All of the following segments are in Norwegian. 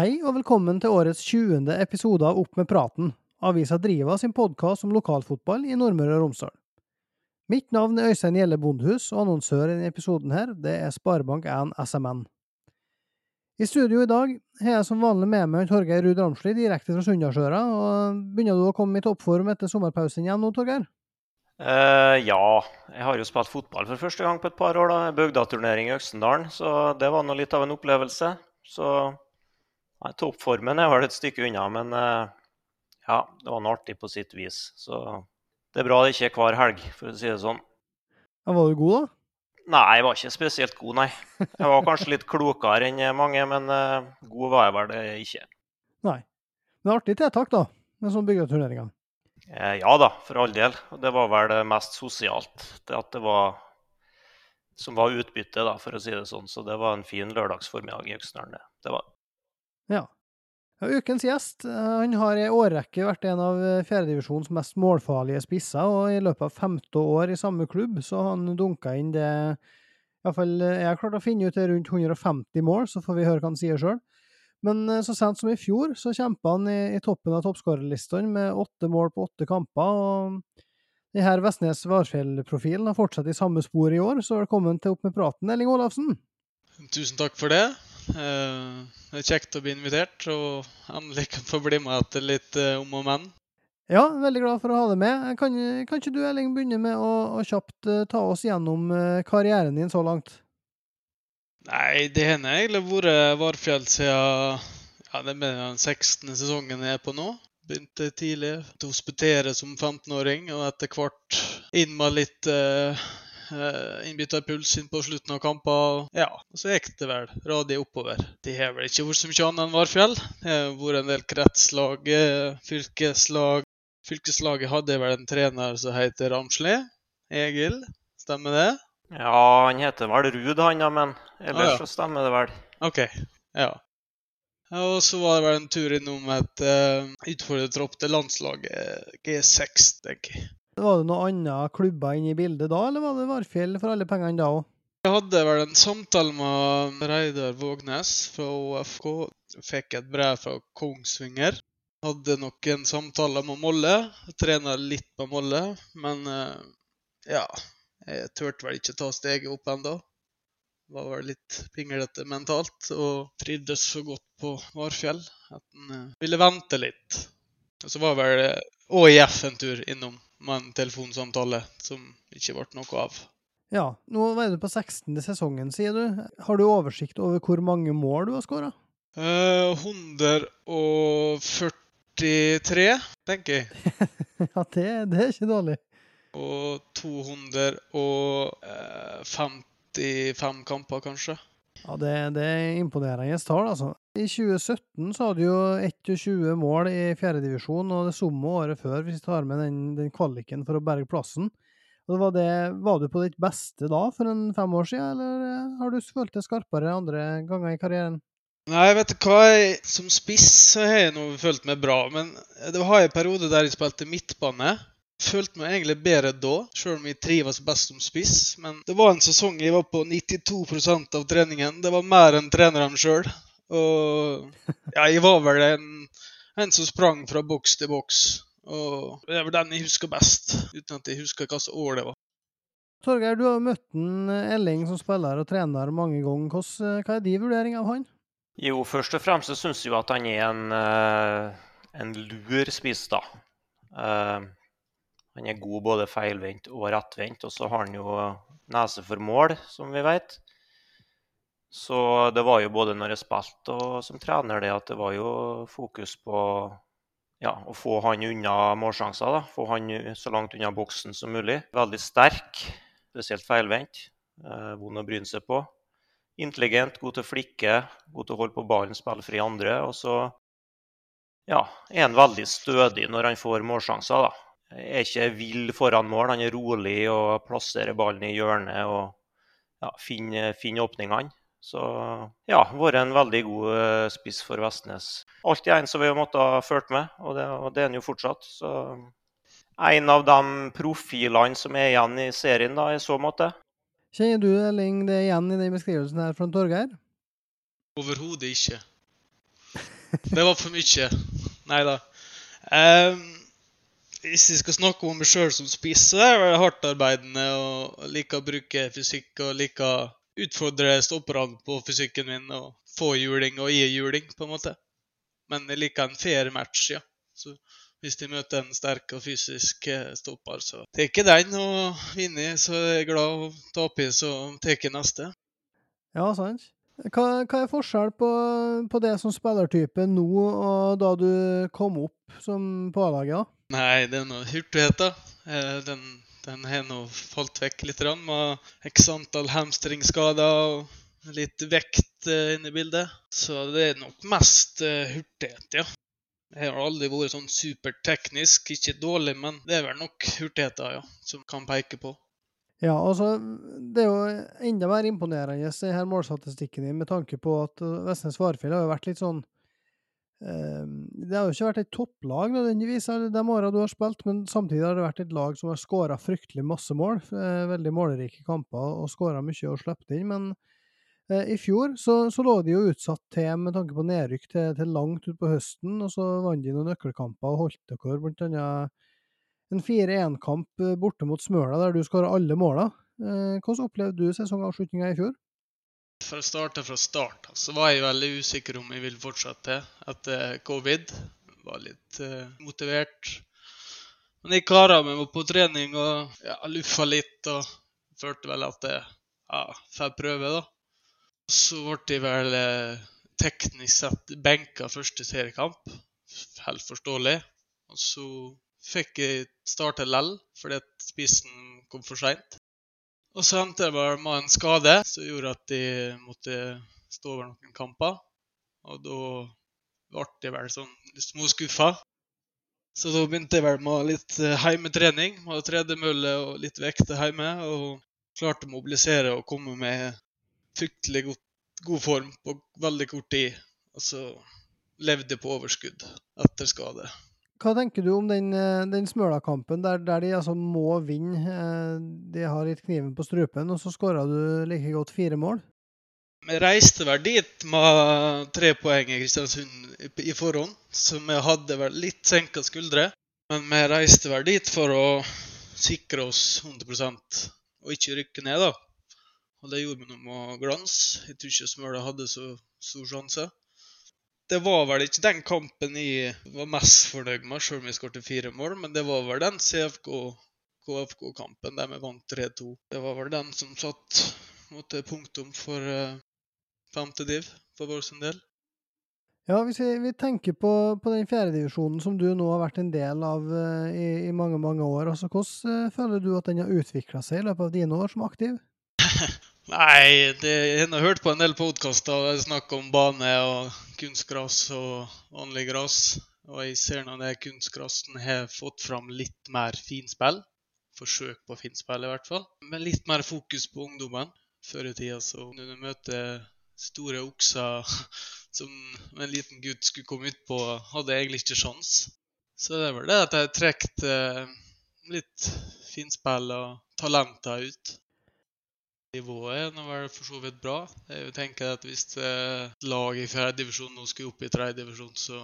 Hei og velkommen til årets 20. episode av Opp med praten, avisa Driva sin podkast om lokalfotball i Nordmøre og Romsdal. Mitt navn er Øystein Gjelle Bondhus, og annonsør i denne episoden her, det er Sparebank1 SMN. I studio i dag har jeg som vanlig med meg Torgeir Ruud Ramsli direkte fra Sunndalsøra. og Begynner du å komme i toppform etter sommerpausen igjen nå, Torgeir? Uh, ja, jeg har jo spilt fotball for første gang på et par år. da, Bygdaturnering i Øksendalen, så det var nå litt av en opplevelse. Så nei, toppformen er vel et stykke unna, men uh, ja, det var noe artig på sitt vis. Så det er bra det ikke er hver helg, for å si det sånn. Ja, var du god, da? Nei, jeg var ikke spesielt god, nei. Jeg var kanskje litt klokere enn mange, men uh, god var jeg vel det ikke. Nei. Men artig tiltak, da, med sånn byggeturneringer? Eh, ja da, for all del. Det var vel det mest sosialt. Det at det var som var utbyttet, da, for å si det sånn. Så det var en fin lørdagsformiddag i Øksendalen, det. det var. Ja. Ukens gjest han har i årrekke vært en av fjerdedivisjonens mest målfarlige spisser, og i løpet av femte år i samme klubb så han dunka inn det Iallfall jeg har klart å finne ut det rundt 150 mål, så får vi høre hva han sier sjøl. Men så sent som i fjor så kjempa han i, i toppen av toppskårerlistene med åtte mål på åtte kamper. og det her Vestnes Varfjell-profilen har fortsatt i samme spor i år, så velkommen til Opp med praten, Elling Olafsen. Tusen takk for det. Det er kjekt å bli invitert, og endelig kan få bli med etter litt om og men. Ja, veldig glad for å ha deg med. Kan, kan ikke du, Elling, begynne med å, å kjapt ta oss gjennom karrieren din så langt? Nei, det har egentlig vært Varfjell siden ja, det er den 16. sesongen jeg er på nå. Begynte tidlig å hospitere som 15-åring, og etter hvert inn med litt uh, innbytterpuls inn på slutten av kamper. Ja, så gikk det vel radig oppover. Det har vel ikke vært så mye annet enn Varfjell. Det har vært en del kretslag, fylkeslag. Fylkeslaget hadde vel en trener som heter Ramsli. Egil, stemmer det? Ja, han heter vel Ruud, han, ja, men ellers Ah, ja. så stemmer det vel. OK. Ja. Ja, Og så var det vel en tur innom et uh, utfordrertropp til landslaget G6, tenker jeg. Var det noen andre klubber inne i bildet da, eller var det Varfjell for alle pengene da òg? Jeg hadde vel en samtale med Reidar Vågnes fra OFK. Fikk et brev fra Kongsvinger. Hadde noen samtaler med Molle. Trena litt med Molle, men eh, ja Jeg turte vel ikke ta steget opp ennå. Var vel litt pinglete mentalt og trivdes så godt på Varfjell at en eh, ville vente litt. Og så var vel eh, ÅIF en tur innom med en telefonsamtale som ikke ble noe av. Ja, nå er du på 16. sesongen, sier du. Har du oversikt over hvor mange mål du har skåra? Eh, 143, tenker jeg. ja, det, det er ikke dårlig. Og 255 kamper, kanskje. Ja, det, det er imponerende tall, altså. I 2017 så hadde jo 21 mål i fjerdedivisjon, og det samme året før, hvis vi tar med den, den kvaliken for å berge plassen. Og det var, det, var du på ditt beste da, for en fem år siden, eller eh, har du følt det skarpere andre ganger i karrieren? Nei, vet du hva? Jeg, som spiss har jeg nå følt meg bra. Men det var en periode der jeg spilte midtbane. Følte meg egentlig bedre da, selv om jeg trives best som spiss. Men det var en sesong jeg var på 92% av treningen. Det var mer enn treneren sjøl. Og ja, jeg var vel en, en som sprang fra boks til boks. Og det er vel den jeg husker best, uten at jeg husker hvilket år det var. Torgeir, du har jo møtt en eh, Elling som spiller og trener mange ganger. Hva er din vurdering av han? Jo, først og fremst så syns jeg jo at han er en, eh, en lur spiss, da. Eh, han er god både feilvendt og rettvendt, og så har han jo nese for mål, som vi vet. Så det var jo både når jeg spilte og som trener, det at det var jo fokus på ja, å få han unna målsjanser. da, Få han så langt unna boksen som mulig. Veldig sterk, spesielt feilvendt. Eh, vond å bryne seg på. Intelligent, god til å flikke, god til å holde på ballen, spille fri andre. Og så ja, er han veldig stødig når han får målsjanser. da. Er ikke vill foran mål, han er rolig og plasserer ballen i hjørnet og ja, finner, finner åpningene. Så ja, vært en veldig god eh, spiss for Vestnes. Alltid en som vi har måttet ha ført med, og det, og det er han jo fortsatt. Så en av de profilene som er igjen i serien da, i så måte. Kjenner du Elling det igjen i den beskrivelsen her fra Torgeir? Overhodet ikke. Det var for mye. Nei da. Um, hvis jeg skal snakke om meg sjøl som spiss, så er jeg hardtarbeidende og liker å bruke fysikk og liker å utfordre stopperne på fysikken min og få juling og gi juling, på en måte. Men jeg liker en fair match, ja. Så hvis de møter en sterk og fysisk eh, stopper, så tar jeg den. Og vinner, så er jeg glad. Og taper, så tar jeg neste. Ja, sant. Hva, hva er forskjell på, på det som spillertype nå og da du kom opp som på A-laget? da? Nei, det er noe hurtighet, da. Eh, Den, den har nå falt vekk litt. Med x antall hamstringskader og litt vekt eh, inne i bildet. Så det er nok mest eh, hurtighet, ja. Jeg har aldri vært sånn superteknisk. Ikke dårlig, men det er vel nok hurtigheten, ja, som kan peke på. Ja, altså, det er jo enda mer imponerende, det her målstatistikken din, med tanke på at uh, Vestnes Varefjell har jo vært litt sånn eh, Det har jo ikke vært et topplag nødvendigvis de åra du har spilt, men samtidig har det vært et lag som har skåra fryktelig masse mål. eh, veldig målrike kamper og skåra mye og sluppet inn. Men eh, i fjor så, så lå de jo utsatt til med tanke på nedrykk til, til langt utpå høsten, og så vant de noen nøkkelkamper og holdt dere blant annet en 4-1-kamp eh, borte mot Smøla, der du skåra alle måla. Eh, hvordan opplevde du sesongavslutninga i fjor? For å starte fra start, så var jeg veldig usikker om jeg ville fortsette etter covid. Jeg Var litt uh, motivert. Men jeg kara meg på trening og ja, luffa litt og følte vel at jeg ja, får prøve, da. Så ble jeg vel teknisk sett benka første seriekamp. Helt forståelig. Og så fikk jeg starte lell fordi at spissen kom for seint. Og så endte jeg bare med en skade som gjorde at de måtte stå over noen kamper. Og da ble jeg vel sånn småskuffa. Så da begynte jeg vel med litt eh, heimetrening. Med tredemølle og litt vekter hjemme. Og klarte å mobilisere og komme med fryktelig god, god form på veldig kort tid. Og så levde jeg på overskudd etter skade. Hva tenker du om den, eh, den Smøla-kampen, der, der de altså må vinne? eh, De har gitt kniven på strupen, og så skåra du like godt fire mål? Vi reiste vel dit med tre poeng i Kristiansund i- forhånd, så vi hadde vel litt senka skuldre. Men vi reiste vel dit for å sikre oss 100% og ikke rykke ned, da. Og det gjorde vi nå med glans. Jeg tror ikke Smøla hadde så stor sjanse. Det var vel ikke den kampen jeg var mest fornøyd med, selv om vi skåret fire mål, men det var vel den CFK KFK-kampen der vi vant 3-2. Det var vel den som satt måtte, punktum for uh, femte div for vår sin del. Ja, hvis vi, vi tenker på, på den fjerdedivisjonen som du nå har vært en del av uh, i, i mange, mange år. altså Hvordan uh, føler du at den har utvikla seg i løpet av dine år som aktiv? Nei, det, jeg har hørt på en del podkaster der det er snakk om bane og kunstgras og vanlig gress. Og jeg ser nå det kunstgrassen har fått fram litt mer finspill. Forsøk på finspill, i hvert fall. Men litt mer fokus på ungdommen. Før i tida så når du møter store okser som en liten gutt skulle komme utpå, hadde jeg egentlig ikke sjans. Så det er vel det at jeg har trukket litt finspill og talenter ut. Nivået nå det for så vidt bra. Jeg tenker at Hvis et lag i fjerdedivisjon nå skulle opp i tredjedivisjon, så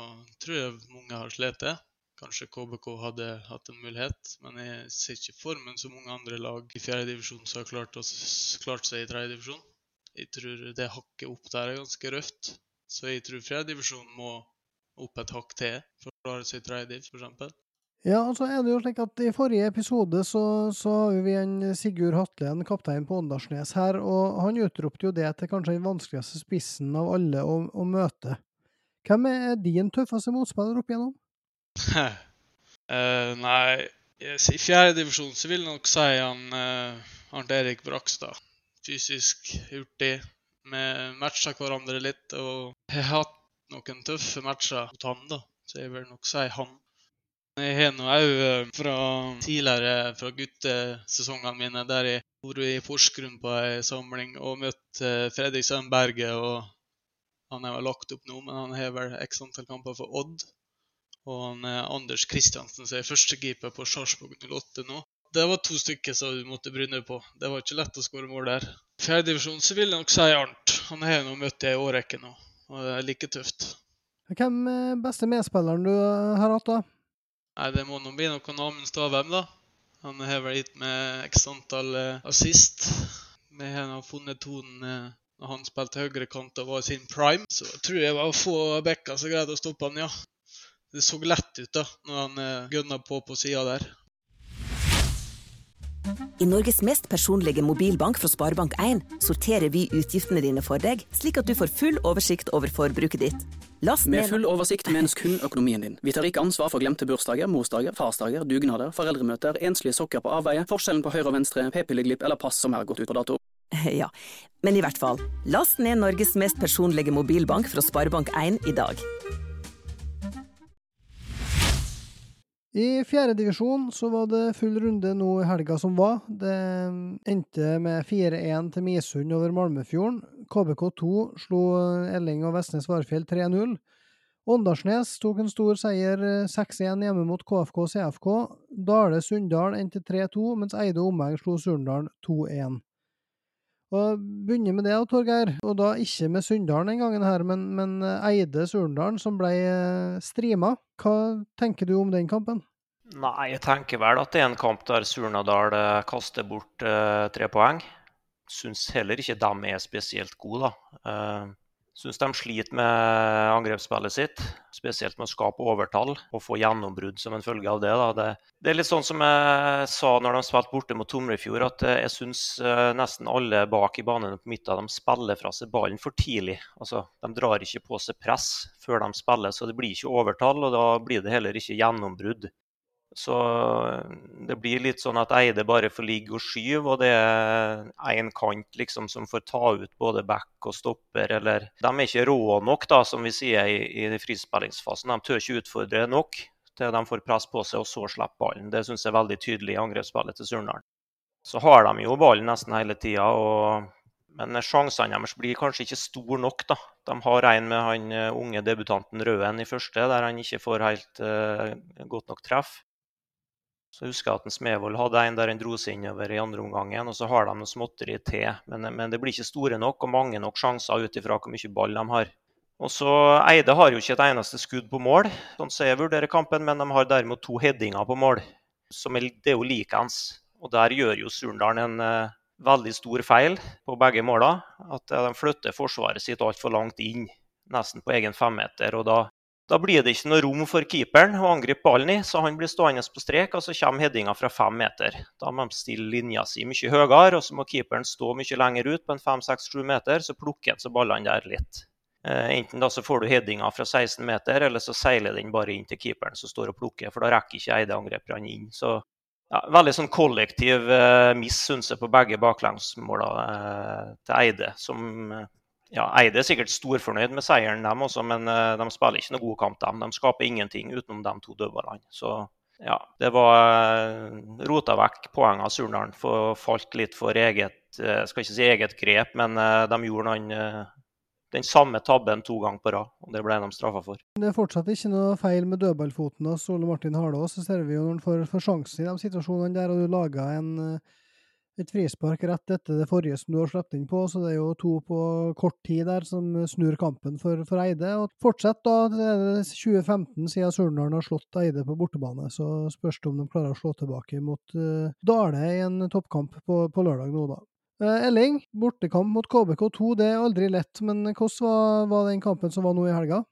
tror jeg mange har slitt. Kanskje KBK hadde hatt en mulighet, men jeg ser ikke formen som mange andre lag i fjerdedivisjon som har klart, oss, klart seg i tredjedivisjon. Jeg tror det hakket opp der er ganske røft. Så jeg tror fjerdedivisjon må opp et hakk til for å klare seg i tredjediv, f.eks. Ja, altså er det jo slik at I forrige episode så, så har vi en Sigurd Hatlen, kaptein på Åndalsnes her, og han utropte jo det til kanskje den vanskeligste spissen av alle å, å møte. Hvem er din tøffeste motspiller opp igjennom? uh, nei, yes, i fjerde divisjon så vil jeg nok si han uh, Arnt Erik Brakstad. Fysisk hurtig. Vi matcher hverandre litt, og jeg har hatt noen tøffe matcher mot han, da. Så jeg vil nok si han. Jeg har nå òg fra tidligere fra guttesesongene mine, der jeg vært i Porsgrunn på ei samling og møtt eh, Fredrik Sandberget. og Han er vel lagt opp nå, men han har vel x antall kamper for Odd. Og han er Anders Kristiansen som er førstekeeper på Sarpsborg 08 nå. Det var to stykker som du måtte bryne på. Det var ikke lett å skåre mål der. Fjerdedivisjon så vil jeg nok si Arnt. Han har jeg nå møtt i ei årrekke nå, og det er like tøft. Hvem er beste medspilleren du har hatt, da? Nei, det må nå bli noen Amund Stavheim, da. Han har vel gitt med x antall eh, assist. Vi har funnet tonen eh, når han spilte høyrekant og var i sin prime. Så jeg tror jeg var få backer som greide å stoppe han, ja. Det så lett ut da, når han eh, gønna på på sida der. I Norges mest personlige mobilbank fra Sparebank1 sorterer vi utgiftene dine for deg, slik at du får full oversikt over forbruket ditt. Last Med full oversikt menes kun økonomien din. Vi tar ikke ansvar for glemte bursdager, morsdager, farsdager, dugnader, foreldremøter, enslige sokker på avveie, forskjellen på høyre og venstre, p-pilleglipp eller pass som er gått ut på dato. Ja, men i hvert fall. Last ned Norges mest personlige mobilbank fra Sparebank1 i dag. I fjerdedivisjon så var det full runde nå i helga som var. Det endte med 4-1 til Misund over Malmefjorden. KBK2 slo Elling og Vestnes Varfjell 3-0. Åndalsnes tok en stor seier 6-1 hjemme mot KFK og CFK. Dale Sunndal endte 3-2, mens Eide og slo Surndalen 2-1. Og begynner med det, Torgeir, og da ikke med Sunndalen den gangen her, men, men Eide Surndalen, som ble strima. Hva tenker du om den kampen? Nei, jeg tenker vel at det er en kamp der Surnadal eh, kaster bort eh, tre poeng. Syns heller ikke de er spesielt gode, da. Eh, Syns de sliter med angrepsspillet sitt, spesielt med å skape overtall og få gjennombrudd som en følge av det. Det, det er litt sånn som jeg sa når de spilte borte mot Tomrefjord, at eh, jeg syns eh, nesten alle bak i banen på midten de spiller fra seg ballen for tidlig. Altså, de drar ikke på seg press før de spiller, så det blir ikke overtall, og da blir det heller ikke gjennombrudd. Så det blir litt sånn at Eide bare får ligge og skyve, og det er én kant liksom som får ta ut både back og stopper, eller De er ikke rå nok, da, som vi sier i, i frispillingsfasen. De tør ikke utfordre nok til de får press på seg, og så slipper ballen. Det syns jeg er veldig tydelig i angrepsspillet til Surnadal. Så har de jo ballen nesten hele tida, men sjansene deres blir kanskje ikke store nok. da. De har en med han eh, unge debutanten Røen i første, der han ikke får helt uh, godt nok treff. Så jeg husker at en Smevold hadde en der han dro seg innover i andre omgangen, og så har de noe småtteri til. Men, men, det blir ikke store nok og mange nok sjanser ut ifra hvor mye ball de har. Og så Eide har jo ikke et eneste skudd på mål, sånn som jeg vurderer kampen, men de har derimot to headinger på mål. Som er, det er jo likeens. Og der gjør jo Surndalen en uh, veldig stor feil på begge måla. At uh, de flytter forsvaret sitt altfor langt inn, nesten på egen femmeter. Og da da blir det ikke noe rom for keeperen å angripe ballen i, så han blir stående på strek, og så kommer headinga fra fem meter. Da må de stille linja si mye høyere, og så må keeperen stå mye lenger ut på en fem-seks-sju meter, så plukker han så ballene der litt. Eh, enten da så får du headinga fra 16 meter, eller så seiler den bare inn til keeperen som står og plukker, for da rekker ikke Eide-angriperne inn. Så ja, veldig sånn kollektiv eh, miss, syns jeg, på begge baklengsmåla eh, til Eide, som ja, Eide er sikkert storfornøyd med seieren, dem også, men uh, de spiller ikke noe god kamp. dem. De skaper ingenting utenom de to dødballene. Så ja, det var uh, rota vekk poeng av Surnadal. Falt litt for eget uh, skal ikke si eget grep, men de gjorde noen, den samme tabben to ganger på rad. og Det ble de straffa for. Det er fortsatt ikke noe feil med dødballfoten hos Ole Martin Harlås. Så ser vi jo når han får sjansen i de situasjonene der, og du lager en et frispark rett etter det forrige som du har sluppet inn på, så det er jo to på kort tid der som snur kampen for, for Eide. Og fortsett da, det er 2015 siden Surnadal har slått Eide på bortebane, så spørs det om de klarer å slå tilbake mot uh, Dale i en toppkamp på, på lørdag nå, da. Uh, Elling, bortekamp mot KBK2, det er aldri lett, men hvordan var, var den kampen som var nå i helga?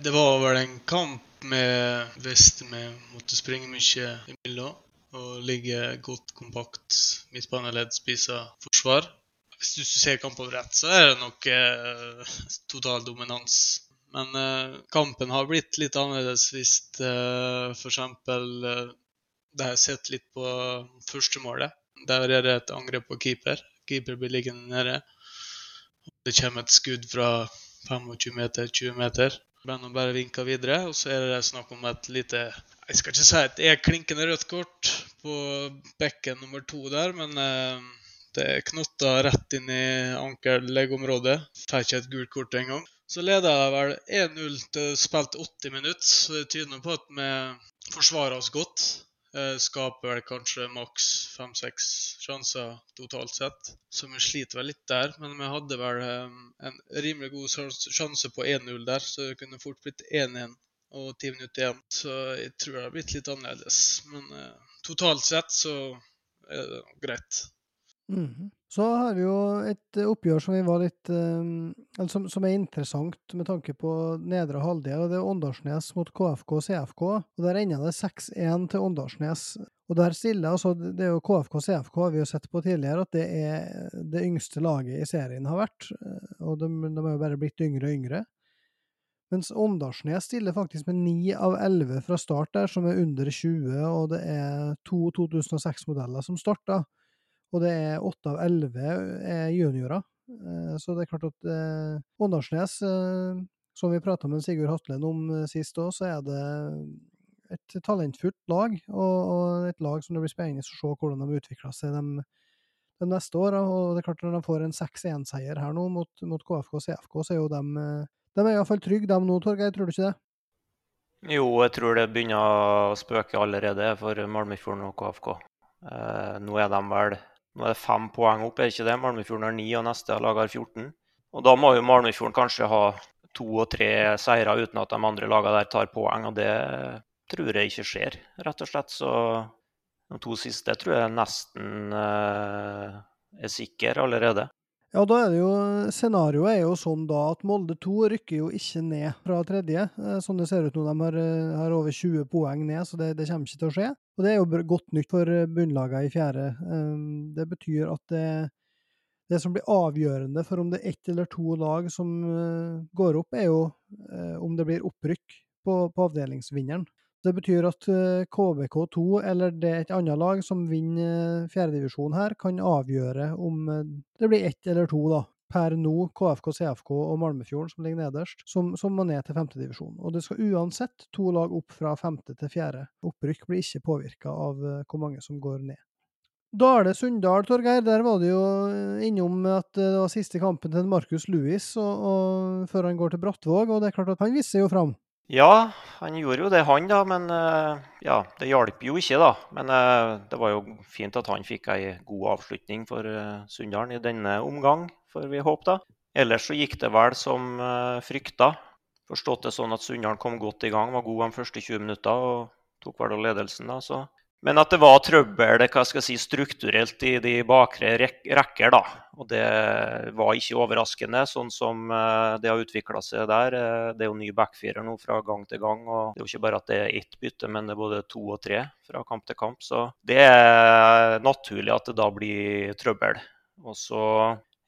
Det var vel en kamp med vest vi måtte springe mye imellom og ligger godt kompakt midtbaneledd, spiser forsvar. Hvis du ser kampen rett, så er det nok eh, total dominans. Men eh, kampen har blitt litt annerledes hvis eh, f.eks. Eh, det har jeg sett litt på førstemålet. Der er det et angrep på keeper. Keeper blir liggende nede. Det kommer et skudd fra 25 meter, 20 meter. Brennan bare vinker videre, og så er det snakk om et lite Jeg skal ikke si at det er klinkende rødt kort på bekken nummer to der, men eh, det er knotta rett inn i ankel-leggområdet. Får ikke et gult kort engang. Så leder jeg vel 1-0 til spilt 80 minutter, så det tyder på at vi forsvarer oss godt. Eh, skaper vel kanskje maks fem-seks sjanser totalt sett. Så vi sliter vel litt der. Men vi hadde vel eh, en rimelig god sjanse på 1-0 der, så det kunne fort blitt 1-1 og ti minutter igjen. Så jeg tror det har blitt litt annerledes. Men totalt sett så er det greit. Mm. Så har vi jo et eh, oppgjør som litt eller som, som er interessant med tanke på nedre halvdel. og Det er Åndalsnes mot KFK og CFK. og Der ender det 6-1 til Åndalsnes. Og der stiller altså, Det er jo KFK og CFK har vi jo sett på tidligere at det er det yngste laget i serien har vært. eh, Og de, de har jo bare blitt yngre og yngre. Mens Åndalsnes stiller faktisk med 9 av 11 fra start der, som er under 20, og det er to 2006-modeller som starter. Og det er 8 av 11 er juniorer. Eh, Så det er klart at eh, Åndalsnes, eh, som vi prata med Sigurd Hatlen om eh, sist òg, så er det et talentfullt lag, og, et lag som det blir spennende å se hvordan de utvikler seg de, de neste åra. Og det er klart når de får en 6-1-seier her nå mot, mot KFK og CFK, så er jo de eh, De er iallfall trygge, de nå, Torgeir, tror du ikke det? Jo, jeg tror det begynner å spøke allerede for Malmefjorden og KFK. Eh, nå er de vel nå er det fem poeng opp, er det ikke det? Malmefjorden har ni, og neste lag har 14. Og da må jo Malmefjorden kanskje ha to og tre seire uten at de andre lagene der tar poeng, og det tror jeg ikke skjer, rett og slett. Så de to siste tror jeg nesten eh, er sikre allerede. Ja, da er det jo Scenarioet er jo sånn da at Molde 2 rykker jo ikke ned fra tredje, eh, sånn det ser ut nå. De har, eh, har over 20 poeng ned, så det, det kommer ikke til å skje. Og det er jo godt nytt for eh, bunnlagene i fjerde. Um, Det betyr at det, det som blir avgjørende for om det er ett eller to lag som går opp, er jo om det blir opprykk på, på avdelingsvinneren. Det betyr at eh, KBK2 eller det er et annet lag som vinner fjerdedivisjon her, kan avgjøre om eh, det blir ett eller to, da. Per nå KFK, CFK og Malmefjorden, som ligger nederst, som, som må ned til femtedivisjon. Og det skal uansett to lag opp fra femte til fjerde. Opprykk blir ikke påvirka av eh, hvor mange som går ned. Dale-Sunndal, Torgeir, der var det jo eh, innom at det var siste kampen til Markus Louis og, og, før han går til Brattvåg, og det er klart at han viser jo fram. Ja, han gjorde jo det, han, da. Men eh, ja, det hjalp jo ikke, da. Men eh, det var jo fint at han fikk ei god avslutning for uh, Sunndalen i denne omgang, får vi håpe, da. Ellers så gikk det vel som frykta. Forstått det sånn at Sunndalen kom godt i gang, var god de første 20 minutter og tok vel ledelsen, da. så... Men at det var trøbbel hva skal jeg si, strukturelt i de bakre rek rekker, da. Og det var ikke overraskende, sånn som eh, det har utvikla seg der. Eh, Det er jo ny backfirer nå fra gang til gang. og Det er jo ikke bare at det er ett bytte, men det er både to og tre fra kamp til kamp. Så det er naturlig at det da blir trøbbel. Og så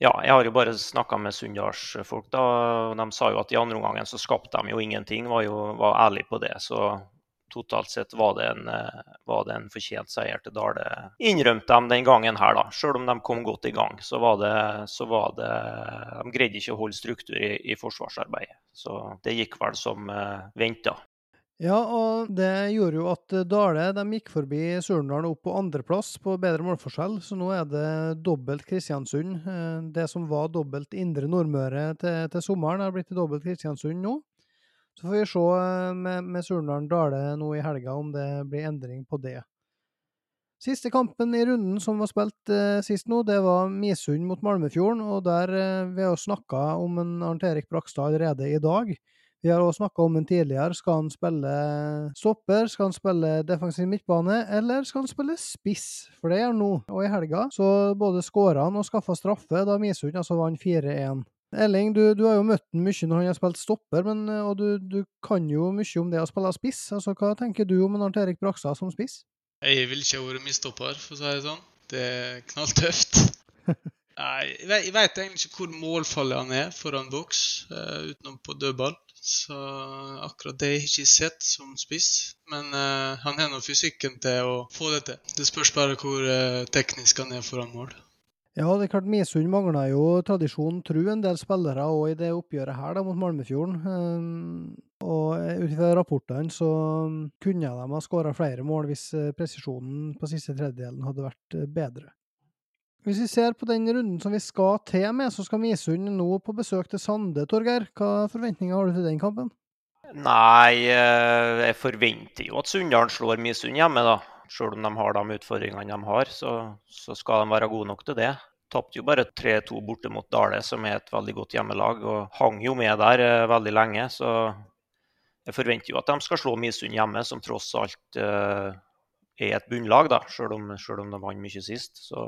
ja, jeg har jo bare snakka med Sunndalsfolk, da. og De sa jo at i andre omgangen så skapte de jo ingenting, var jo var ærlig på det. Så totalt sett var det, en, eh, var det en fortjent seier til Dale. Innrømte de den gangen her, da. Selv om de kom godt i gang, så var det, så var det De greide ikke å holde struktur i, i forsvarsarbeidet. Så det gikk vel som uh, venta. Ja, og det gjorde jo at eh, Dale de gikk forbi Surnadal opp på andreplass på bedre målforskjell, så nå er det dobbelt Kristiansund. Eh, Det som var dobbelt Indre Nordmøre til, til sommeren, har blitt dobbelt Kristiansund nå. Så får vi se eh, med, med Surnadal Dale nå i helga om det blir endring på det. Siste kampen i runden som var spilt eh, sist nå, det var Misund mot Malmefjorden, og der eh, vi har jo snakka om en Arnt Erik Brakstad allerede i dag. Vi har også snakka om en tidligere. Skal han spille stopper? Skal han spille defensiv midtbane? Eller skal han spille spiss? For det gjør han nå. Og i helga så både skåra han og skaffa straffe da Misund altså vant 4-1. Elling, du, du har jo møtt ham mye når han har spilt stopper, men, eh, og du, du kan jo mye om det å spille spiss. Altså, Hva tenker du om Arnt Erik Brakstad som spiss? Jeg vil ikke ha vært midtstopper, for å si det sånn. Det er knalltøft. Nei, jeg vet, egentlig ikke hvor målfallet han er foran boks, uh, utenom på dødball. Så akkurat det har jeg ikke sett som spiss. Men uh, han har nå fysikken til å få det til. Det spørs bare hvor uh, teknisk han er foran mål. Ja, det er klart Misund mangla jo tradisjon tru en del spillere òg i det oppgjøret her da, mot Malmefjorden. Um, og ut ifra rapportene så kunne de ha skåra flere mål hvis eh, presisjonen på siste tredjedelen hadde vært eh, bedre. Hvis vi ser på den runden som vi skal til med, så skal Misund nå på besøk til Sande, Torgeir. Hva forventninger har du til den kampen? Nei, eh, jeg forventer jo at Sunndalen slår Misund hjemme, da. Selv om de har de utfordringene de har, så, så skal de være gode nok til det. Tapte jo bare 3-2 borte mot Dale, som er et veldig godt hjemmelag, og hang jo med der eh, veldig lenge. Så jeg forventer jo at de skal slå Misund hjemme, som tross alt eh, er et bunnlag, da, selv om, om de vant mye sist. Så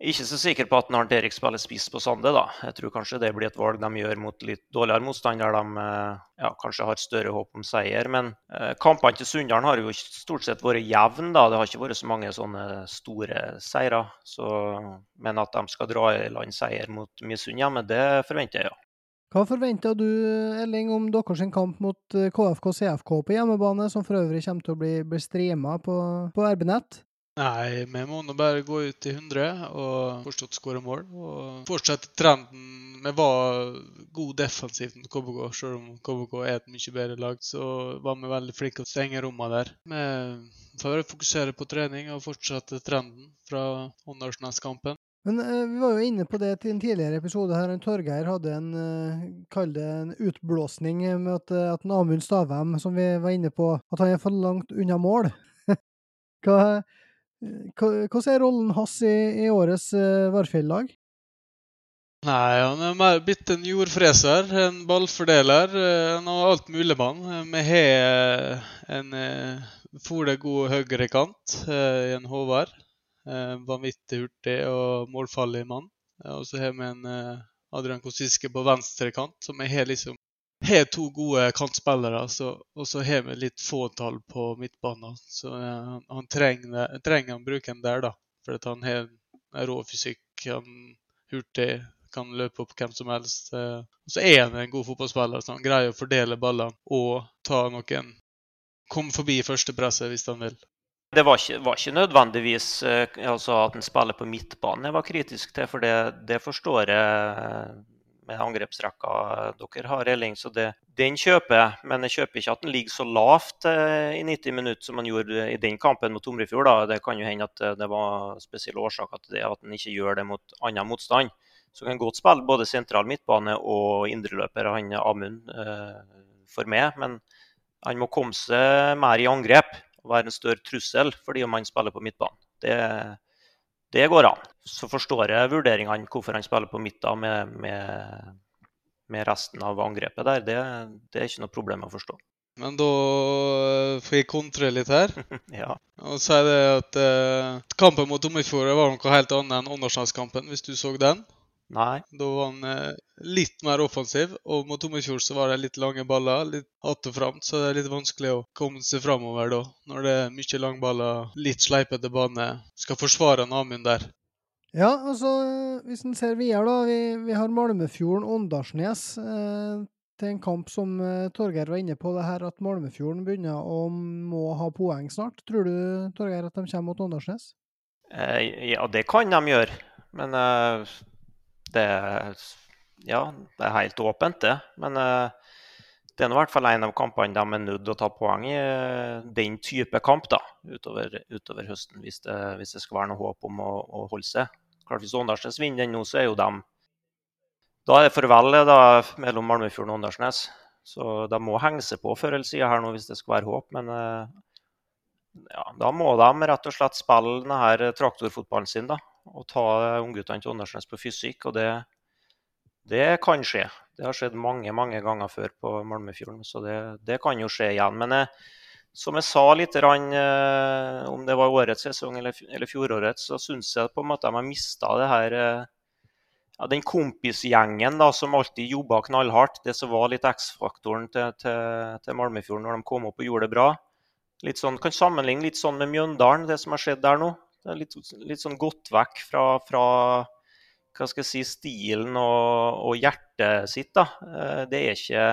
ikke så sikker på at Arnt Erik spiller spiss på Sande. da. Jeg tror kanskje det blir et valg de gjør mot litt dårligere motstander. de eh, ja, kanskje har større håp om seier. Men eh, kampene til Sunndalen har jo stort sett vært jevne. da. Det har ikke vært så mange sånne store seire. Så, men at de skal dra i land seier mot Misund hjemme, det forventer jeg, ja. Hva forventer du, Elling, om deres kamp mot KFK CFK på hjemmebane, som for øvrig kommer til å bli, bli streama på, på RB-nett? Nei, vi må nå bare gå ut i 100 og fortsatt skåre mål. Og fortsette trenden. Vi var god defensivt mot KBK, selv om KBK er et mye bedre lag. Så var vi veldig flinke til å stenge rommene der. Vi får fokusere på trening og fortsette trenden fra Åndalsnes-kampen. Men uh, vi var jo inne på det til en tidligere episode her. Torgeir hadde en, uh, kall det en utblåsning med at, at Amund Stavem, som vi var inne på, at han er for langt unna mål. Hva, hvordan er rollen hans i, i årets uh, Varfjell-lag? Nei, han er mer blitt en jordfreser, en ballfordeler. Han har alt mulig mann. Vi har en fole god høyrekant i en Håvard. Vanvittig hurtig og målfarlig mann. Og så har vi en Adrian Kosiske på venstrekant, som har liksom har to gode kantspillere, og så har vi litt fåtall på midtbanen. Så uh, han trenger, trenger han bruke den der, da. For han har rå fysikk, han hurtig, kan løpe opp hvem som helst. Uh, så er han en god fotballspiller, så han greier å fordele ballene og ta noen Komme forbi førstepresset hvis han vil. Det var ikke, var ikke nødvendigvis uh, altså at han spiller på midtbanen jeg var kritisk til, for det, det forstår jeg med angrepsrekka dere har, Elling. Så det, den kjøper jeg. Men jeg kjøper ikke at den ligger så lavt eh, i 90 minutter som man gjorde i den kampen mot Tomrefjord. Da. Det kan jo hende at eh, det var spesielle årsaker til det, at den ikke gjør det mot annen motstand. Så kan godt spille både sentral midtbane og indreløper, han Amund, eh, for meg. Men han må komme seg mer i angrep og være en større trussel fordi om han spiller på midtbanen. Det, det går an. Så forstår jeg vurderingene hvorfor han spiller på midten med, med, med, resten av angrepet der. Det, det, er ikke noe problem å forstå. Men da eh, får jeg kontre litt her. ja. Og si det at eh, kampen mot Ommefjord var noe helt annet enn Åndalslandskampen, hvis du så den. Nei. Da var han eh, litt mer offensiv, og mot Tommefjord så var det litt lange baller. Litt att og fram, så det er litt vanskelig å komme seg framover da. Når det er mye langballer, litt sleipete bane. Skal forsvare en Amund der. Ja, altså hvis en ser videre, da. Vi, vi har Malmefjorden-Åndalsnes. Eh, til en kamp som eh, Torgeir var inne på, det her at Malmefjorden begynner å må ha poeng snart. Tror du Torgeir, at de kommer mot Åndalsnes? Eh, ja, det kan de gjøre. Men eh, er, ja, det er helt åpent, det. Men uh, det er i hvert fall en av kampene de er nødt til å ta poeng i. Uh, den type kamp da, utover, utover høsten, hvis det, hvis det, skal være noe håp om å, å holde seg. Klart Hvis Åndalsnes vinner den nå, så er jo de Da er det farvel da, mellom Malmöfjorden og Åndalsnes. Så de må henge seg på før eller siden her nå hvis det skal være håp. Men uh, ja, da må de rett og slett spille denne traktorfotballen sin, da og ta ungguttene til Åndalsnes på fysikk. Og det, det, kan skje. Det har skjedd mange mange ganger før på Malmefjorden, så det, det kan jo skje igjen. Men jeg, som jeg sa litt, eh, om det var årets sesong eller, fjorårets, så syns jeg på en måte de har mista det eh, ja, den kompisgjengen da, som alltid jobba knallhardt. Det som var litt X-faktoren til, til, til, Malmefjorden når de kom opp og gjorde det bra. Litt sånn, kan sammenligne litt sånn med Mjøndalen, det som har skjedd der nå. Det er litt, litt sånn gått vekk fra, fra hva skal jeg si, stilen og, og, hjertet sitt. da. Eh, det er ikke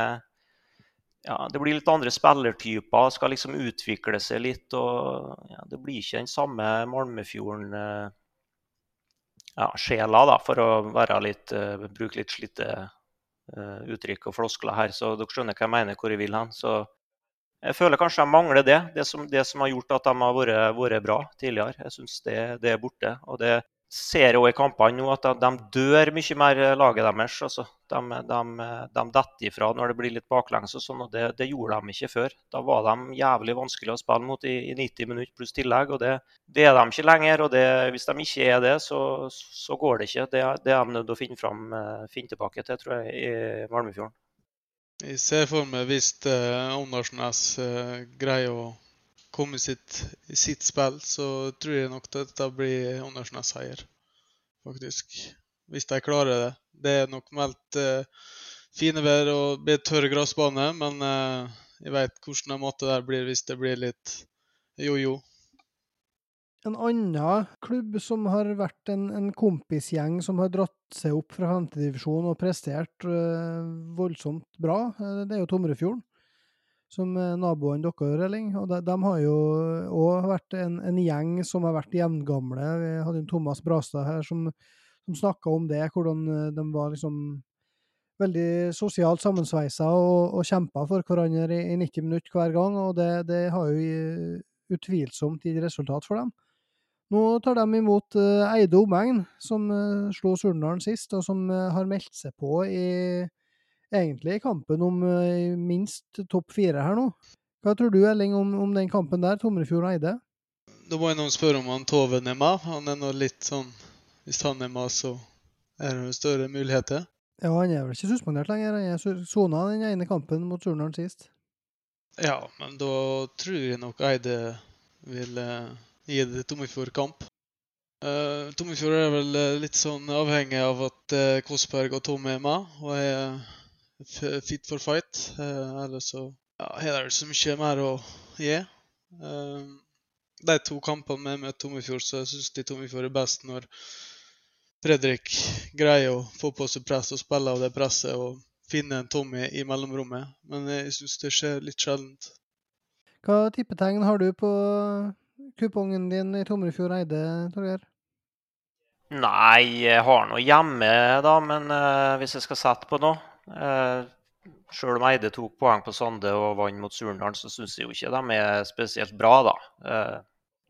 ja, Det blir litt andre spillertyper, skal liksom utvikle seg litt. og ja, Det blir ikke den samme Malmefjorden-sjela, ja, da, for å være litt, uh, bruke litt slitte uttrykk og floskler her. Så dere skjønner hva jeg mener, hvor jeg vil hen. Så jeg føler kanskje de mangler det. Det som, det som har gjort at de har vært, vært bra tidligere. Jeg syns det, det, er borte. Og det, ser jeg òg i kampene nå at de, de, dør mye mer, eh, laget deres. Altså. De, de, de detter ifra når det blir litt baklengs og sånn, og det, det, gjorde de ikke før. Da var de jævlig vanskelig å spille mot i, i 90 minutter pluss tillegg, og det, det, er de ikke lenger. og Hvis de ikke er det, så, så går det ikke. Det, er de nødt til å finne, frem, eh, finne tilbake til, tror jeg, i Malmefjorden. Jeg ser for meg hvis uh, S uh, greier å komme i sitt spill, så tror jeg nok at dette blir Åndalsnes seier, faktisk. Hvis de klarer det. Det er nok meldt uh, fine vær og blir tørr gressbane, men uh, jeg vet hvordan den måten der blir hvis det blir litt jojo. En annen klubb som har vært en, en kompisgjeng som har dratt seg opp fra femtedivisjon og prestert øh, voldsomt bra, det er jo Tomrefjorden som naboene deres, Elling. Og de, de, har jo òg vært en, en, gjeng som har vært jevngamle. Vi hadde en Thomas Brastad her som, som snakka om det, hvordan eh, de var liksom veldig sosialt sammensveisa og, og kjempa for hverandre i, i, 90 minutter hver gang. Og det, det har jo utvilsomt gitt resultat for dem. Nå tar de imot uh, Eide omegn, som uh, slo Surnadal sist, og som uh, har meldt seg på i egentlig kampen om minst topp fire her nå. Hva tror du, Elling, om, om den kampen der, Tomrefjord og Eide? Da må jeg noen spørre om han Toven er med. Han er nå litt sånn Hvis han er med, så er det større muligheter. Ja, han er vel ikke suspendert lenger. Han er sona den ene kampen mot Surnadal sist. Ja, men da tror jeg nok Eide vil uh, gi det Tomrefjord kamp. Uh, Tomifjord er vel litt sånn avhengig av at uh, Kåssberg og Tom er med. og er fit for fight. Uh, Eller så ja, har det så mye mer å gi. Uh, de to kampene med, med Tomifjord, så syns de Tomifjord er best når Fredrik greier å få på seg press og spille av det presset og finne en Tommy i mellomrommet. Men jeg syns det skjer litt sjeldent. Hva tippetegn har du på kupongen din i Tomrefjord Eide, Torgeir? Nei, jeg har noe hjemme, da, men uh, hvis jeg skal sette på noe uh, Sjøl om Eide tok poeng på Sande og vant mot Surnadal, så syns jeg jo ikke de er spesielt bra, da. Uh,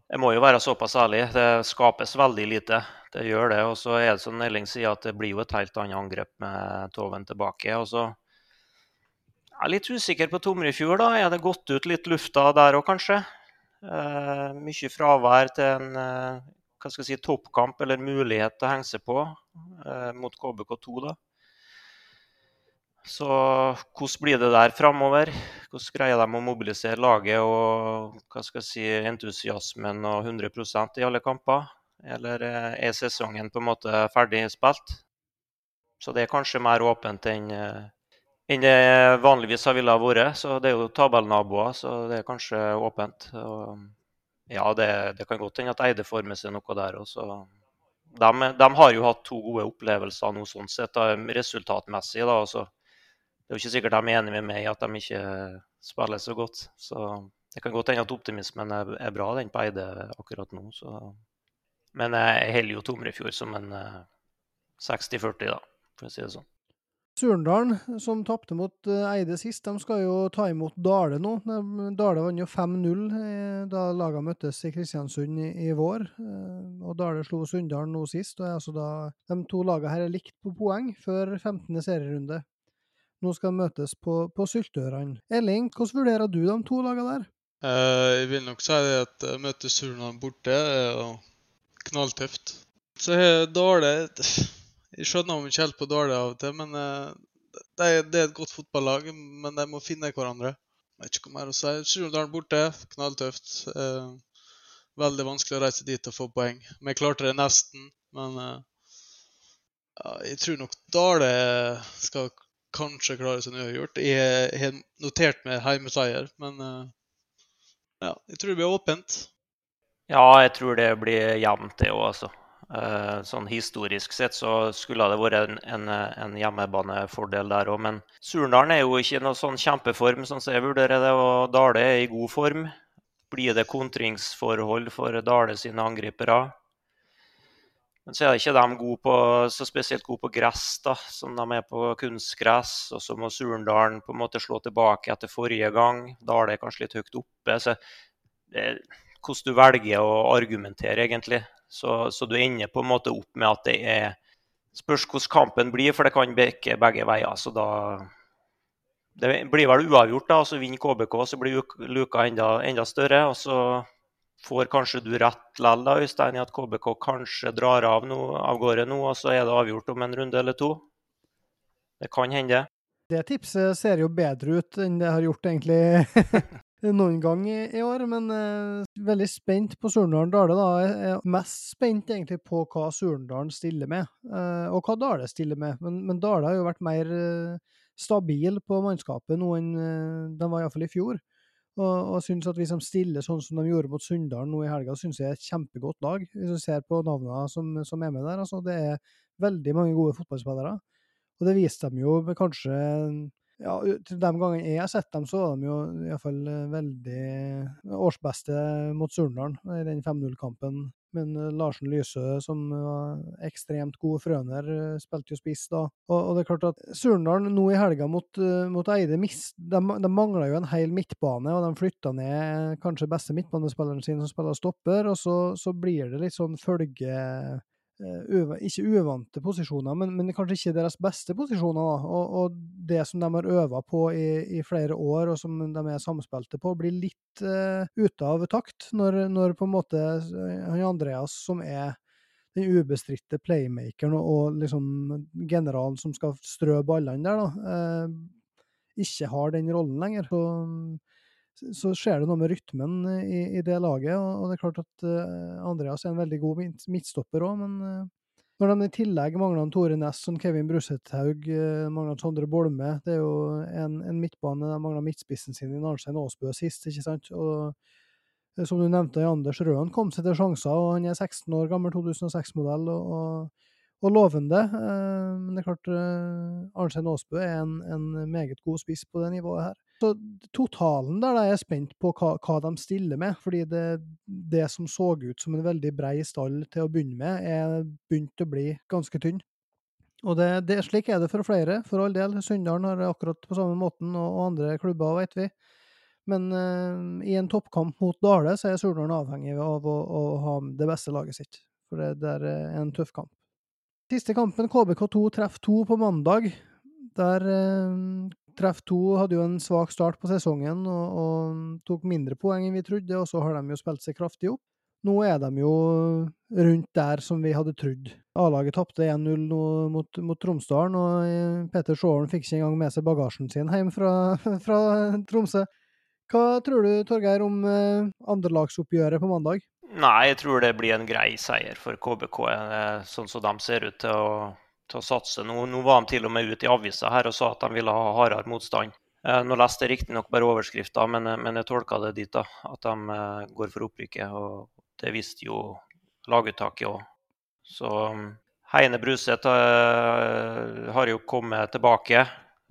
jeg må jo være såpass ærlig. Det skapes veldig lite. Det gjør det. Og så er det som Elling sier, at det blir jo et helt annet angrep med Toven tilbake. Og så jeg er litt usikker på Tomrefjord. da. Er det gått ut litt lufta der òg, kanskje? Eh, mye fravær til en eh, hva skal jeg si, toppkamp eller mulighet til å henge seg på eh, mot KBK2. da. Så hvordan blir det der framover? Hvordan greier de å mobilisere laget og hva skal jeg si, entusiasmen og 100% i alle kamper? Eller er sesongen på en måte ferdig spilt? Så det er kanskje mer åpent enn, enn det vanligvis ville ha vært. Så det er jo tabellnaboer, så det er kanskje åpent. Og ja, det, det kan godt hende at Eide får med seg noe der også. De, de, har jo hatt to gode opplevelser nå sånn sett, da, resultatmessig. da, også det er jo ikke sikkert de er enig med meg i at de ikke spiller så godt. Så det kan godt hende at optimismen er, er bra, den på Eide akkurat nå. Så. Men jeg holder jo Tomrefjord som en 60-40, eh, da, for å si det sånn. Surndalen, som tapte mot eh, Eide sist, de skal jo ta imot Dale nå. Dale vant jo 5-0 eh, da lagene møttes i Kristiansund i, vår. Og Dale slo Sunndalen nå sist. og altså da, De to lagene her er likt på poeng før 15. serierunde. Nå skal de møtes på, på Syltørene. Elling, hvordan vurderer du de to lagene der? Jeg vil nok si at å møte Surndalen borte er knalltøft. Så har Dale Jeg skjønner om vi helt på Dale av og til, men uh, det, det, er, et godt fotballag. Men de må finne hverandre. Jeg vet ikke hva mer å si. Surnadal borte, knalltøft. Eh, veldig vanskelig å reise dit og få poeng. Vi klarte det nesten, men ja, jeg tror nok Dale skal kanskje klare seg uavgjort. Jeg har notert med heimeseier, men eh, ja, jeg tror det blir åpent. Ja, jeg tror det blir jevnt, det òg, altså. Uh, sånn historisk sett så skulle det vært en, en, en hjemmebanefordel der òg. Men Surnadal er jo ikke noe sånn kjempeform, sånn som jeg vurderer det. Og Dale er i god form. Blir det kontringsforhold for Dale sine angripere? Men så er ikke de gode på, så spesielt gode på gress, da, som de er på kunstgress. Og så må Surndalen på en måte slå tilbake etter forrige gang. Dale er kanskje litt høyt oppe. så det, Hvordan du velger å argumentere, egentlig. Så, så, du ender på en måte opp med at det er Spørs hvordan kampen blir, for det kan bikke begge veier. Så da Det blir vel uavgjort, da. Så vinner KBK, så blir luka enda, enda større. Og så får kanskje du rett likevel, da, Øystein, i at KBK kanskje drar av, no, av gårde nå, og så er det avgjort om en runde eller to. Det kan hende. Det tipset ser jo bedre ut enn det har gjort egentlig noen gang i, i år, men eh, veldig spent på Surndalen-Dale. da. Jeg er mest spent egentlig på hva Surndalen stiller med, eh, og hva Dale stiller med. Men, men Dale har jo vært mer eh, stabil på mannskapet nå enn de var iallfall i fjor. Og, og synes at hvis de stiller sånn som de gjorde mot Sunndalen nå i helga, syns jeg er et kjempegodt lag. Hvis du ser på navnene som, som er med der, altså det er veldig mange gode fotballspillere. Og det viste de jo kanskje ja, til de gangene jeg har sett dem, så var de jo iallfall eh, veldig årsbeste mot Surndalen i den 5-0-kampen. Men eh, Larsen Lysø, som var ekstremt god frøner, eh, spilte jo spiss da. Og, og, det er klart at Surndalen nå i helga mot, mot Eide mist, de, de mangla jo en hel midtbane, og de flytta ned kanskje beste midtbanespilleren sin som spiller stopper, og så, så blir det litt sånn følge ikke uvante posisjoner, men, men, kanskje ikke deres beste posisjoner. Og, og, det som de har øva på i, i, flere år, og som de er samspilte på, blir litt uh, ute av takt når, når, på en måte eh, han Andreas, som er den ubestridte playmakeren og, og, liksom generalen som skal strø ballene der, da, uh, ikke har den rollen lenger. Så så skjer det noe med rytmen i, i det laget. Og, det er klart at uh, Andreas er en veldig god midtstopper òg, men uh, når de i tillegg mangler Tore Næss som Kevin Brusethaug, uh, mangler Sondre Bolme Det er jo en, en midtbane de mangler midtspissen sin i Arnstein Aasbø sist, ikke sant? Og som du nevnte, Anders Røen kom seg til sjanser, og han er 16 år gammel, 2006-modell. og, og og lovende. Men det er klart, Arnstein Aasbø er en, en, meget god spiss på det nivået her. Så totalen der er jeg spent på hva, hva, de stiller med, fordi det, det som så ut som en veldig brei stall til å begynne med, er begynt å bli ganske tynn. Og det, det, slik er det for flere, for all del. Sunndalen har det akkurat på samme måten, og, og andre klubber, vet vi. Men uh, i en toppkamp mot Dale, så er Surnadal avhengig av å, å, ha det beste laget sitt. For det, det er en tøff kamp. Siste kampen, KBK2 treffer 2 på mandag. Der uh, Treff 2 hadde jo en svak start på sesongen og, og, tok mindre poeng enn vi trodde, og så har de jo spilt seg kraftig opp. Nå er de jo rundt der som vi hadde trodd. A-laget tapte 1-0 mot, mot Tromsdalen, og eh, Peter Sjåren fikk ikke engang med seg bagasjen sin hjem fra, fra Tromsø. Hva tror du, Torgeir, om eh, andrelagsoppgjøret på mandag? Nei, jeg tror det blir en grei seier for KBK, eh, sånn som de ser ut til å til å satse. Nå, nå, var de til og med ute i avisa her og sa at de ville ha hardere motstand. Eh, nå leste jeg riktignok bare overskrifta, men, eh, men, jeg tolka det dit da, at de eh, går for opprykket. Og det visste jo laguttaket òg. Så um, Heine Bruseth har jo kommet tilbake.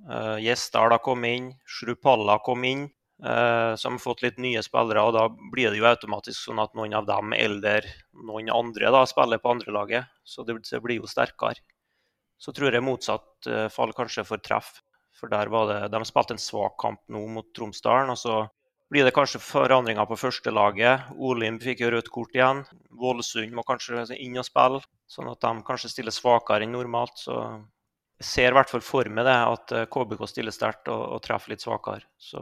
Uh, Gjesdal har kommet inn. Shrupalla kom inn. Uh, som har fått litt nye spillere. og Da blir det jo automatisk sånn at noen av dem eller noen andre da spiller på andrelaget. Så det blir jo sterkere. Så tror jeg motsatt uh, fall kanskje for treff. For der var det, De spilte en svak kamp nå mot Tromsdalen. og så blir det kanskje forandringer på førstelaget. Olim fikk jo rødt kort igjen. Vålesund må kanskje inn og spille, sånn at de kanskje stiller svakere enn normalt. Så jeg ser i hvert fall for meg det, at KBK eh, stiller sterkt og, og, treffer litt svakere. Så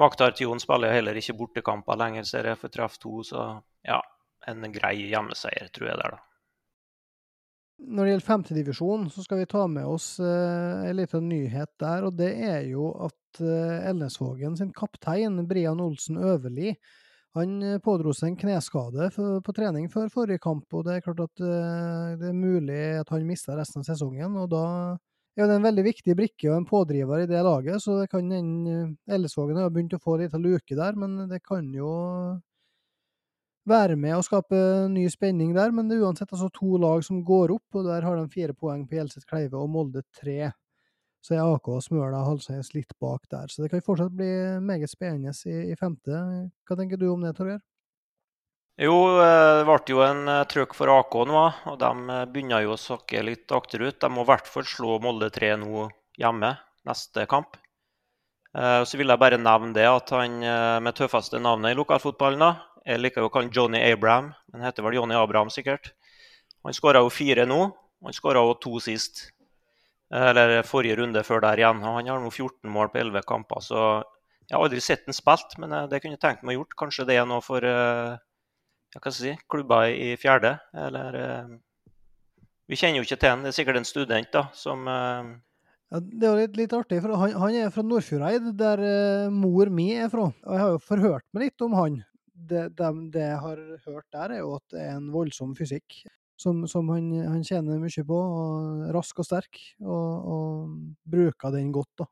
Maktar Tion spiller heller ikke bortekamper lenger, ser jeg, for treff to. Så ja, en grei hjemmeseier, tror jeg det er, da. Når det gjelder femtedivisjon, så skal vi ta med oss uh, en liten nyhet der. Og det er jo at uh, Elnesvågen sin kaptein, Brian Olsen Øverli, han uh, pådro seg en kneskade på trening før forrige kamp. Og det er klart at uh, det er mulig at han mister resten av sesongen. Og da er det en veldig viktig brikke og en pådriver i det laget. Så det kan hende Elnesvågen har begynt å få litt av luke der, men det kan jo være med og skape ny spenning der, men det er uansett altså to lag som går opp, og der har de fire poeng på Hjelset Kleive og Molde tre. Så er AK og Smøla halvveis litt bak der, så det kan fortsatt bli meget spennende i, i femte. Hva tenker du om det, Torgeir? Jo, eh, det ble jo en eh, trøkk for AK nå, og de eh, begynner jo å sakke litt akterut. De må i hvert fall slå Molde 3 nå hjemme neste kamp. Så vil jeg bare nevne det at han med tøffeste navnet i lokalfotballen, da, Jeg liker jo å kalle han Johnny Abraham, men heter vel Johnny Abraham sikkert. Han skåra jo fire nå. og Han skåra jo to sist. Eller forrige runde før der igjen. og Han har nå 14 mål på 11 kamper. Så jeg har aldri sett han spilt, men eh, det kunne jeg tenkt meg å gjort. Kanskje det er noe for skal jeg si, klubber i fjerde. Eller eh, Vi kjenner jo ikke til han. Det er sikkert en student da, som ja, det er jo litt, litt artig, for han, han, er fra Nordfjordeid, der uh, mor mi er fra. Og jeg har jo forhørt meg litt om han. Det, det, det, jeg har hørt der, er jo at det er en voldsom fysikk som, som han, han, tjener mye på. Og rask og sterk, og, og bruker den godt. da.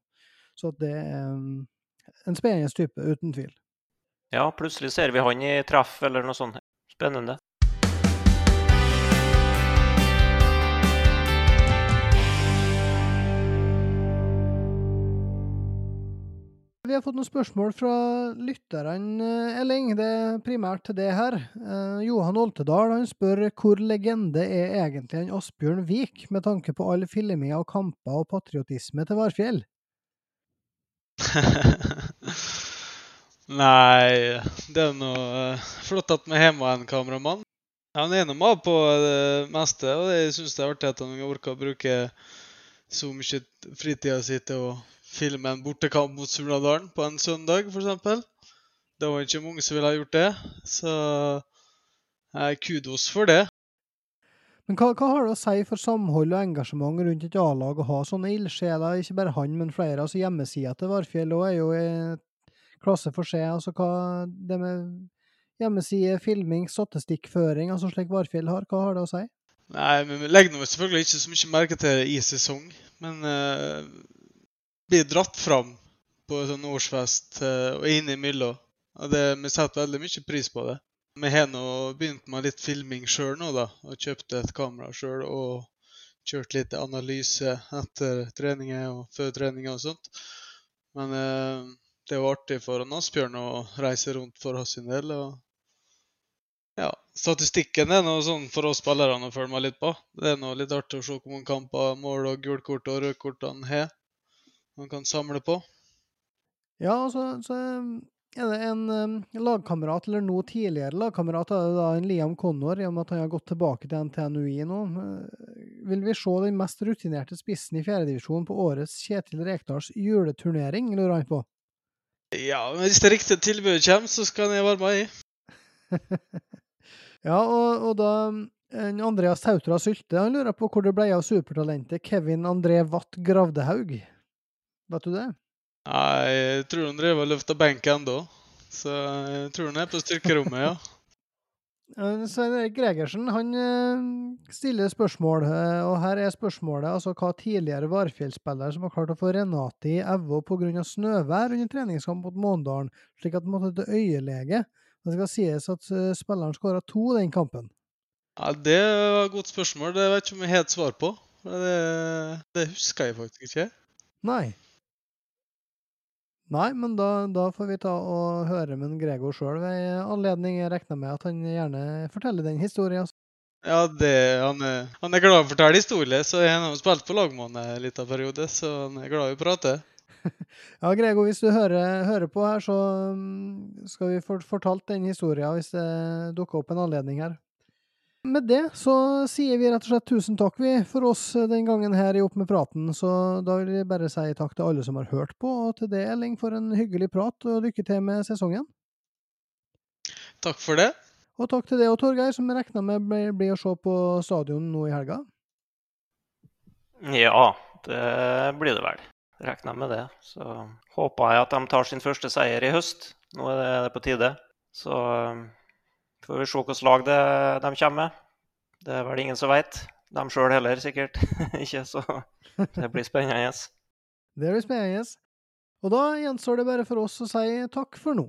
Så det er um, en spennende type, uten tvil. Ja, plutselig ser vi han i treff eller noe sånt. Spennende. Vi har fått noen spørsmål fra lytterne, Elling. Det er primært til det her. Eh, Johan Oltedal han spør hvor legende er egentlig en Asbjørn Vik, med tanke på all filming og kamper og patriotisme til Varfjell? Nei, det er nå uh, flott at vi har med en kameramann. Han er nå med på det meste, og jeg syns det er artig at han orker å bruke så mye fritida si til å filme en bortekamp mot Surnadalen på en søndag, f.eks. Det var ikke mange som ville ha gjort det, så eh, kudos for det. Men hva, hva, har det å si for samhold og engasjement rundt et A-lag å ha sånne ildsjeler, ikke bare han, men flere? altså Hjemmesida til Varfjell er jo i klasse for seg. altså hva det med hjemmeside, filming, statistikkføring, altså slik Varfjell har, hva har det å si? Nei, men Vi legger selvfølgelig ikke så mye merke til det i sesong, men uh, blir dratt fram på sånn årsfest eh, og innimellom. Og det, vi setter veldig mye pris på det. Vi har nå begynt med litt filming sjøl nå, da. Og kjøpte et kamera sjøl og kjørt litt analyse etter treninger og før treninger og sånt. Men eh, det er jo artig for Asbjørn å reise rundt for sin del. og ja, Statistikken er noe sånn for oss spillerne å følge med litt på. Det er noe litt artig å se hvor mange kamper, mål og gulkort og rødkort han har man kan samle på? Ja, altså, så er det en um, lagkamerat, eller nå tidligere lagkamerat, er det da en Liam Connor, i og med at han har gått tilbake til NTNUI nå. Uh, vil vi se den mest rutinerte spissen i fjerdedivisjon på årets Kjetil Rekdals juleturnering, lurer han på? Ja, men hvis det riktige tilbudet kommer, så skal jeg være med i. ja, og, og da Andreas Tautra Sylte han lurer på hvor det ble av supertalentet Kevin André Watt Gravdehaug. Vet du det? Nei, jeg tror han driver og løfter benken da. Så jeg tror han er på styrkerommet, ja. Svein Erik Gregersen han eh, stiller spørsmål, eh, og her er spørsmålet altså hva tidligere Varfjell-spiller som har klart å få Renate i Evå pga. snøvær under treningskamp mot Måndalen, slik at han måtte til øyelege. Det skal sies at eh, spilleren skåra to den kampen. Ja, Det var et godt spørsmål. Det vet jeg ikke om jeg har et svar på. Det, det husker jeg faktisk ikke. Nei. Nei, men da, da, får vi ta og høre med Gregor sjøl ved anledning. Jeg regner med at han gjerne forteller den historien. Ja, det, han, er, han er glad i å fortelle historier, så han har spilt på lag med en liten periode, så han er glad i å prate. ja, Gregor, hvis du hører, hører, på her, så mm, skal vi få fortalt den historien hvis det dukker opp en anledning her. Med det så sier vi rett og slett tusen takk vi for oss den gangen her i Opp med praten. Så da vil jeg bare si takk til alle som har hørt på, og til det, Elling, for en hyggelig prat, og lykke til med sesongen. Takk for det. Og takk til deg og Torgeir, som jeg regner med blir, blir å se på stadion nå i helga. Ja, det blir det vel. Regner med det. Så håper jeg at de tar sin første seier i høst. Nå er det på tide. Så Får vi se hvilket lag det, de kommer med. Det er vel ingen som veit. De sjøl heller, sikkert ikke. Så det blir spennende. Yes. Det blir spennende. Yes. Og da gjenstår det bare for oss å si takk for nå.